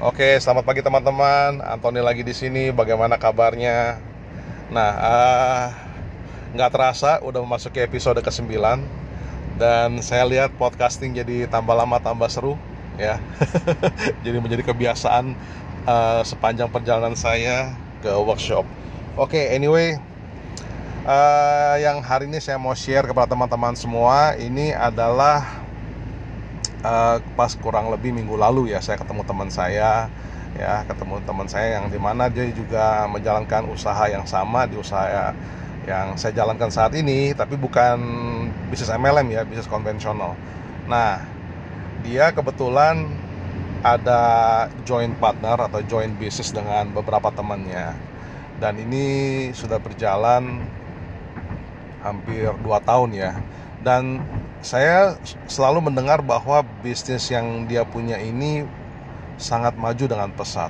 Oke, selamat pagi teman-teman. Antoni lagi di sini. Bagaimana kabarnya? Nah, uh, nggak terasa udah memasuki episode ke-9 dan saya lihat podcasting jadi tambah lama tambah seru ya. jadi menjadi kebiasaan uh, sepanjang perjalanan saya ke workshop. Oke, anyway, uh, yang hari ini saya mau share kepada teman-teman semua ini adalah uh, pas kurang lebih minggu lalu ya saya ketemu teman saya ya ketemu teman saya yang di mana dia juga menjalankan usaha yang sama di usaha yang saya jalankan saat ini tapi bukan bisnis MLM ya bisnis konvensional. Nah dia kebetulan ada joint partner atau joint business dengan beberapa temannya. Dan ini sudah berjalan hampir 2 tahun ya. Dan saya selalu mendengar bahwa bisnis yang dia punya ini sangat maju dengan pesat.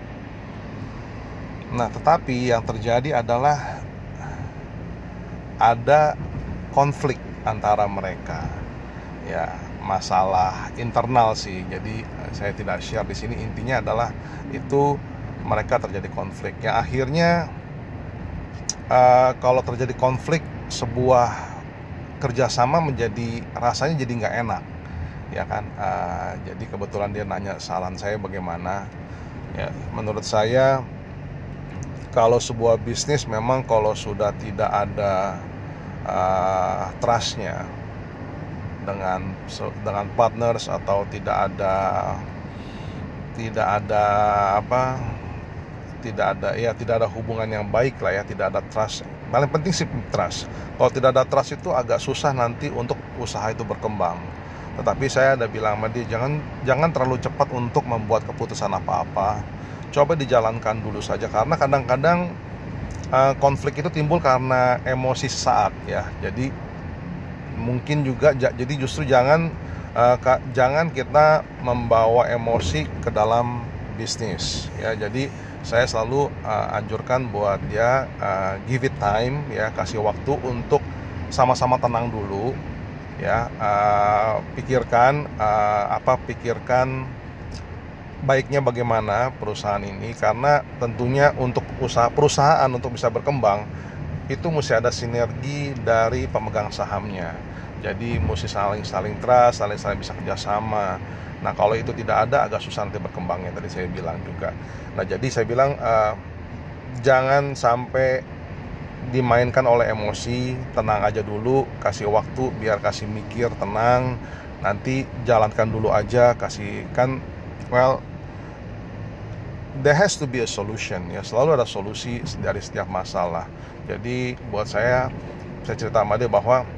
Nah, tetapi yang terjadi adalah ada konflik antara mereka. Ya, masalah internal sih. Jadi saya tidak share di sini. Intinya adalah itu mereka terjadi konflik. Yang akhirnya uh, kalau terjadi konflik sebuah kerjasama menjadi rasanya jadi nggak enak ya kan? Uh, jadi kebetulan dia nanya saran saya bagaimana. Ya menurut saya kalau sebuah bisnis memang kalau sudah tidak ada uh, trustnya dengan dengan partners atau tidak ada tidak ada apa tidak ada ya tidak ada hubungan yang baik lah ya tidak ada trust. Paling penting sih trust. Kalau tidak ada trust itu agak susah nanti untuk usaha itu berkembang. Tetapi saya ada bilang sama dia jangan jangan terlalu cepat untuk membuat keputusan apa-apa. Coba dijalankan dulu saja. Karena kadang-kadang uh, konflik itu timbul karena emosi saat ya. Jadi mungkin juga jadi justru jangan uh, jangan kita membawa emosi ke dalam bisnis. Ya jadi saya selalu uh, anjurkan buat dia uh, give it time ya kasih waktu untuk sama-sama tenang dulu ya uh, pikirkan uh, apa pikirkan baiknya bagaimana perusahaan ini. Karena tentunya untuk usaha perusahaan untuk bisa berkembang itu mesti ada sinergi dari pemegang sahamnya jadi mesti saling saling trust saling saling bisa kerjasama Nah kalau itu tidak ada agak susah nanti berkembangnya tadi saya bilang juga. Nah jadi saya bilang uh, jangan sampai dimainkan oleh emosi, tenang aja dulu, kasih waktu biar kasih mikir tenang, nanti jalankan dulu aja, kasih kan well there has to be a solution ya selalu ada solusi dari setiap masalah. Jadi buat saya saya cerita sama dia bahwa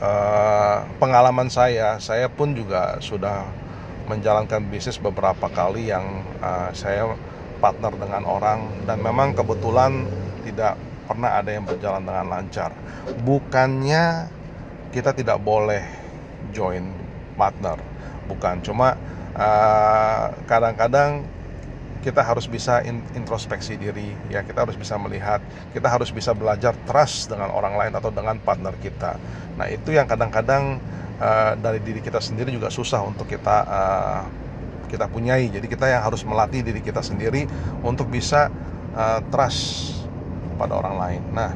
uh, pengalaman saya, saya pun juga sudah menjalankan bisnis beberapa kali yang uh, saya partner dengan orang dan memang kebetulan tidak pernah ada yang berjalan dengan lancar. Bukannya kita tidak boleh join partner, bukan. Cuma eh, kadang-kadang uh, kita harus bisa introspeksi diri ya. Kita harus bisa melihat kita harus bisa belajar trust dengan orang lain atau dengan partner kita. Nah itu yang kadang-kadang uh, dari diri kita sendiri juga susah untuk kita uh, kita punyai. Jadi kita yang harus melatih diri kita sendiri untuk bisa uh, trust pada orang lain. Nah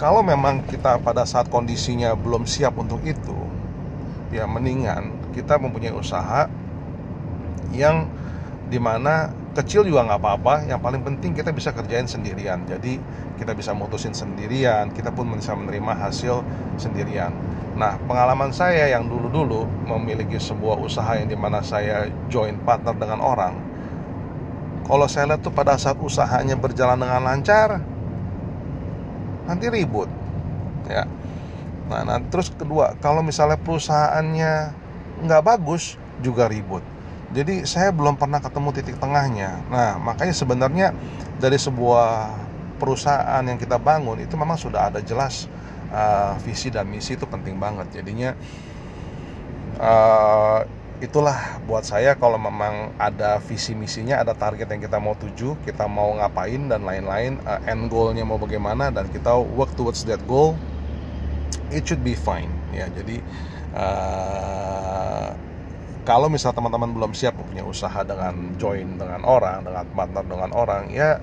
kalau memang kita pada saat kondisinya belum siap untuk itu ya mendingan kita mempunyai usaha yang di mana kecil juga nggak apa-apa. Yang paling penting kita bisa kerjain sendirian. Jadi kita bisa mutusin sendirian. Kita pun bisa menerima hasil sendirian. Nah pengalaman saya yang dulu-dulu memiliki sebuah usaha yang di mana saya join partner dengan orang kalau saya lihat tuh pada saat usahanya berjalan dengan lancar nanti ribut ya. Nah, nah terus kedua kalau misalnya perusahaannya nggak bagus juga ribut jadi saya belum pernah ketemu titik tengahnya. Nah, makanya sebenarnya dari sebuah perusahaan yang kita bangun itu memang sudah ada jelas uh, visi dan misi itu penting banget. Jadinya uh, itulah buat saya kalau memang ada visi misinya, ada target yang kita mau tuju, kita mau ngapain dan lain-lain, uh, end goalnya mau bagaimana dan kita work towards that goal, it should be fine. Ya, jadi kalau misal teman-teman belum siap punya usaha dengan join dengan orang dengan partner dengan orang ya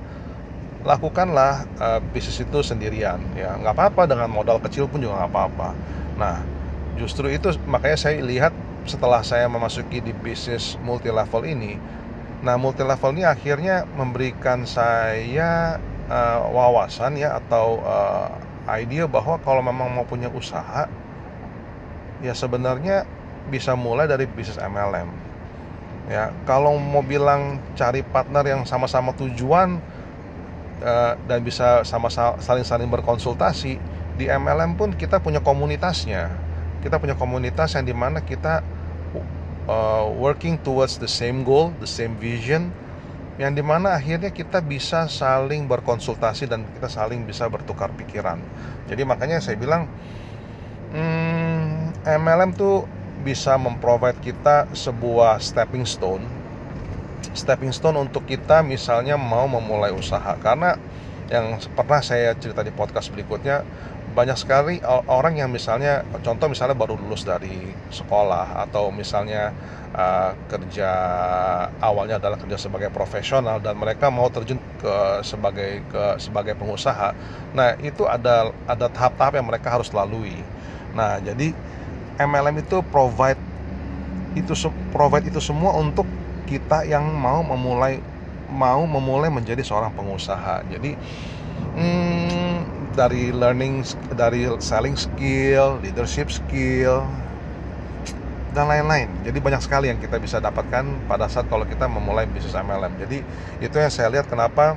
lakukanlah uh, bisnis itu sendirian. Ya nggak apa-apa dengan modal kecil pun juga nggak apa-apa. Nah justru itu makanya saya lihat setelah saya memasuki di bisnis multi level ini nah multi level ini akhirnya memberikan saya uh, wawasan ya atau uh, ide bahwa kalau memang mau punya usaha ya sebenarnya bisa mulai dari bisnis MLM ya kalau mau bilang cari partner yang sama-sama tujuan uh, dan bisa sama saling-saling berkonsultasi di MLM pun kita punya komunitasnya. Kita punya komunitas yang di mana kita uh, working towards the same goal the same vision yang di mana akhirnya kita bisa saling berkonsultasi dan kita saling bisa bertukar pikiran. Jadi makanya saya bilang hmm, MLM tuh bisa memprovide kita sebuah stepping stone stepping stone untuk kita misalnya mau memulai usaha karena yang pernah saya cerita di podcast berikutnya banyak sekali orang yang misalnya contoh misalnya baru lulus dari sekolah atau misalnya uh, kerja awalnya adalah kerja sebagai profesional dan mereka mau terjun ke sebagai ke sebagai pengusaha. Nah, itu ada ada tahap-tahap yang mereka harus lalui. Nah, jadi MLM itu provide itu provide itu semua untuk kita yang mau memulai mau memulai menjadi seorang pengusaha. Jadi hmm, dari learning dari selling skill, leadership skill dan lain-lain. Jadi banyak sekali yang kita bisa dapatkan pada saat kalau kita memulai bisnis MLM. Jadi itu yang saya lihat kenapa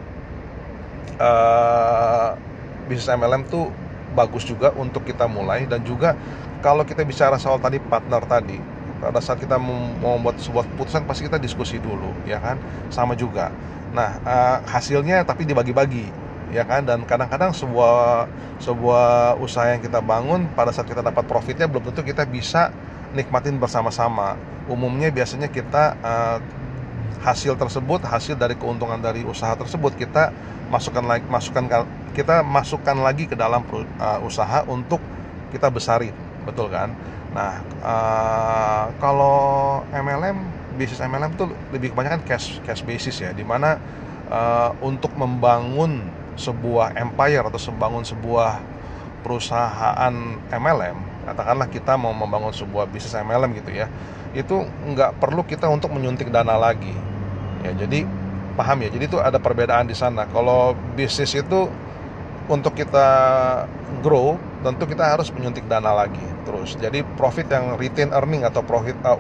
uh, bisnis MLM tuh bagus juga untuk kita mulai. Dan juga kalau kita bicara soal tadi partner tadi pada saat kita mau membuat sebuah keputusan pasti kita diskusi dulu ya kan? Sama juga. Nah uh, hasilnya tapi dibagi-bagi ya kan? Dan kadang-kadang sebuah sebuah usaha yang kita bangun pada saat kita dapat profitnya belum tentu kita bisa nikmatin bersama-sama. Umumnya biasanya kita uh, hasil tersebut hasil dari keuntungan dari usaha tersebut kita masukkan lagi masukkan kita masukkan lagi ke dalam uh, usaha untuk kita besarin betul kan? Nah, uh, kalau MLM, bisnis MLM itu lebih kebanyakan cash cash basis ya, di mana uh, untuk membangun sebuah empire atau membangun sebuah perusahaan MLM, katakanlah kita mau membangun sebuah bisnis MLM gitu ya, itu nggak perlu kita untuk menyuntik dana lagi. Ya, jadi paham ya. Jadi itu ada perbedaan di sana. Kalau bisnis itu untuk kita grow tentu kita harus menyuntik dana lagi terus jadi profit yang retain earning atau profit uh,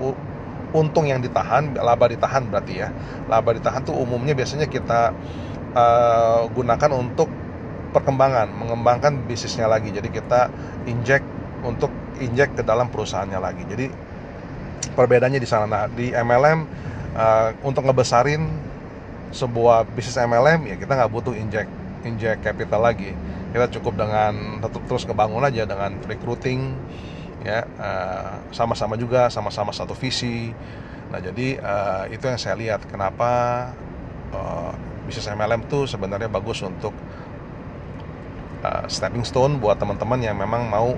untung yang ditahan laba ditahan berarti ya laba ditahan tuh umumnya biasanya kita uh, gunakan untuk perkembangan mengembangkan bisnisnya lagi jadi kita inject untuk inject ke dalam perusahaannya lagi. Jadi perbedaannya di sana. Nah di MLM uh, untuk ngebesarin sebuah bisnis MLM ya kita nggak butuh inject inject capital lagi. Kita cukup dengan tetap terus kebangun aja dengan recruiting ya uh, sama-sama juga sama-sama satu visi. Nah jadi uh, itu yang saya lihat. Kenapa uh, bisnis MLM tuh sebenarnya bagus untuk uh, stepping stone buat teman-teman yang memang mau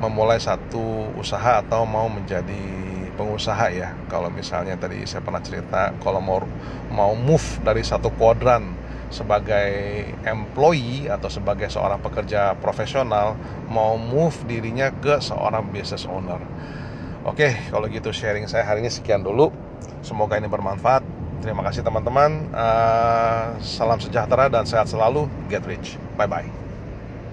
memulai satu usaha atau mau menjadi pengusaha ya kalau misalnya tadi saya pernah cerita kalau mau mau move dari satu kuadran sebagai employee atau sebagai seorang pekerja profesional mau move dirinya ke seorang business owner. Oke, kalau gitu sharing saya hari ini sekian dulu. Semoga ini bermanfaat. Terima kasih teman-teman. Uh, salam sejahtera dan sehat selalu. Get rich. Bye bye.